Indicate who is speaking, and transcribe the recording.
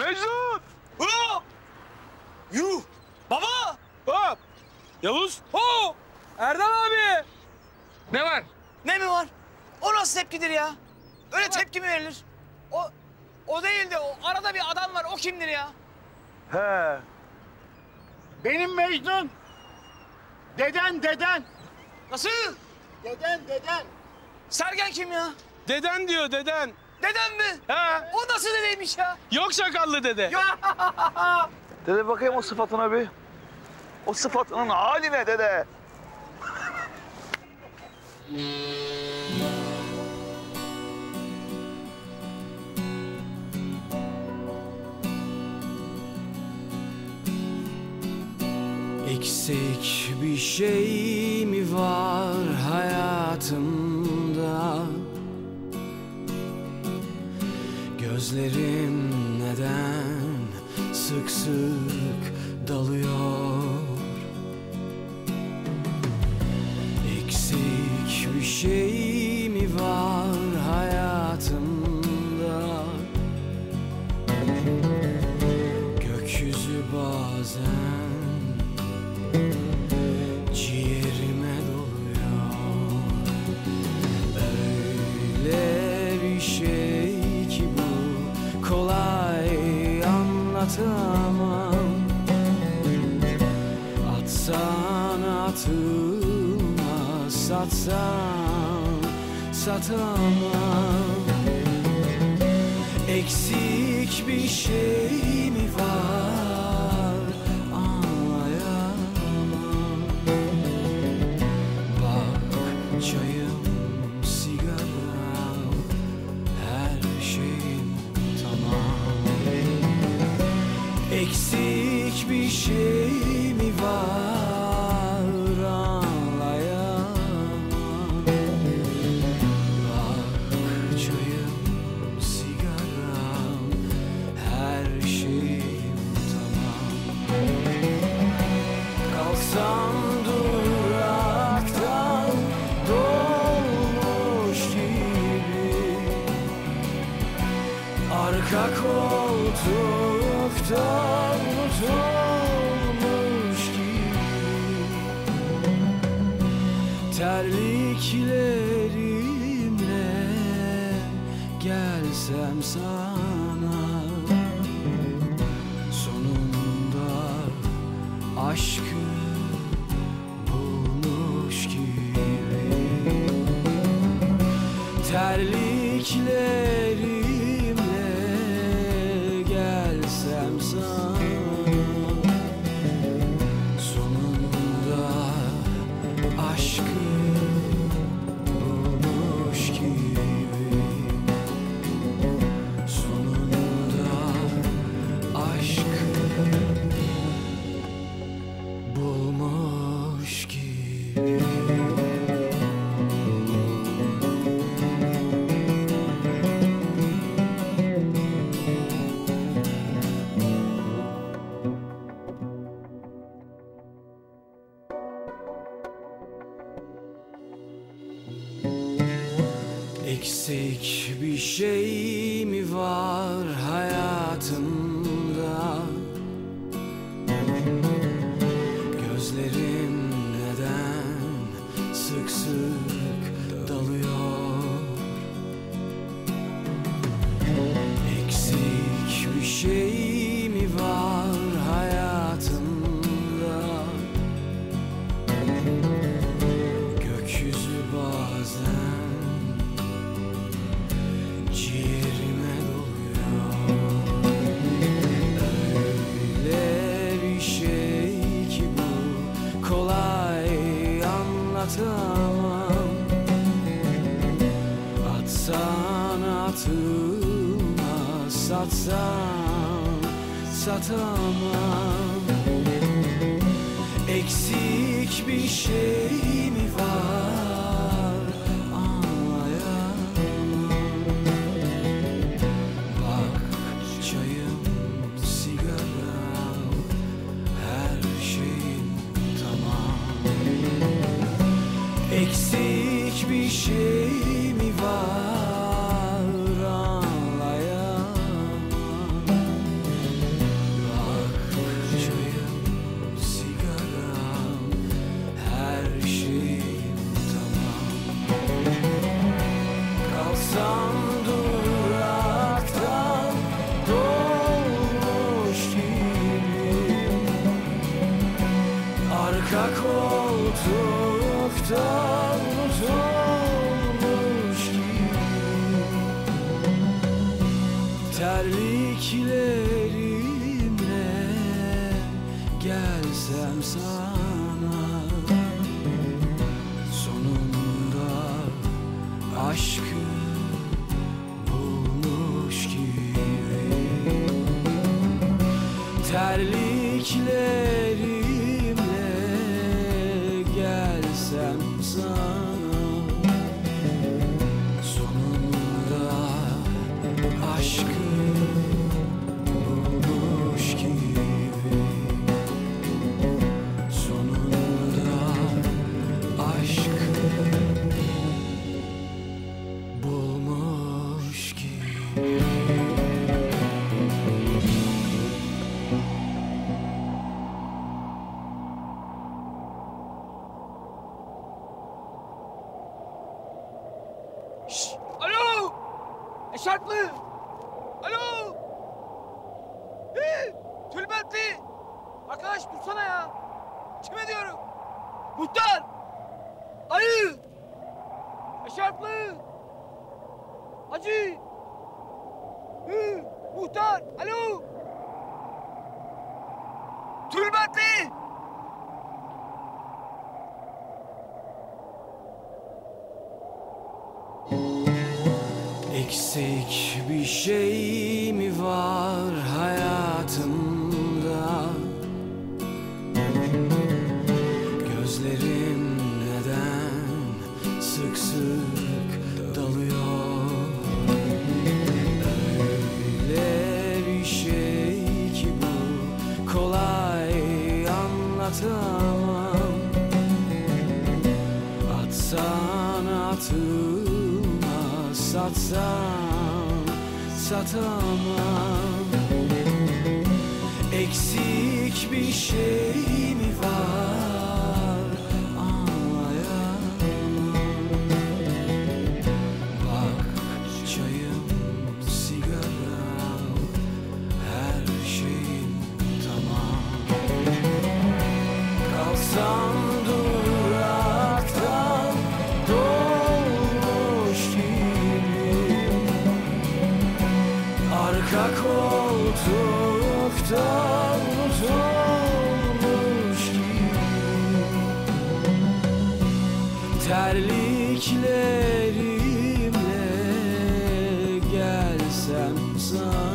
Speaker 1: Mecnun!
Speaker 2: Ulan! Yuh! Baba!
Speaker 1: Hop! Yavuz!
Speaker 2: Ho!
Speaker 3: Erdal abi.
Speaker 1: Ne var?
Speaker 2: Ne mi var? O nasıl tepkidir ya? Öyle tepki mi verilir? O o değil de o arada bir adam var. O kimdir ya?
Speaker 1: He.
Speaker 4: Benim Mecnun. Deden deden.
Speaker 2: Nasıl?
Speaker 4: Deden deden.
Speaker 2: Sergen kim ya?
Speaker 1: Deden diyor deden.
Speaker 2: Dedem mi?
Speaker 1: He.
Speaker 2: O nasıl dedeymiş ya?
Speaker 1: Yok sakallı dede.
Speaker 5: Dede bakayım o sıfatına bir. O sıfatının haline dede.
Speaker 6: Eksik bir şey mi var hayatımda Gözlerim neden sık sık dalıyor? Eksik bir şey anlatamam. Atsan atılmaz satsan satamam. Eksik bir şey mi var Terliklerimle gelsem sana Sonunda aşkı bulmuş gibi. Terliklerimle gelsem sana Eksik bir şey mi var satamam. Eksik bir şey mi var? Anlayamam Bak çayım, sigaram, her şeyim tamam. Eksik bir şey mi var Terliklerimle
Speaker 2: Arkadaş dursana ya! Kime diyorum? Muhtar! Ayı! Eşarplı! Hacı! Hı! Muhtar! Alo! Tülbentli!
Speaker 6: Eksik bir şey mi var hayatımda satsan satamam. Eksik bir şey mi var Terliklerimle gelsem sana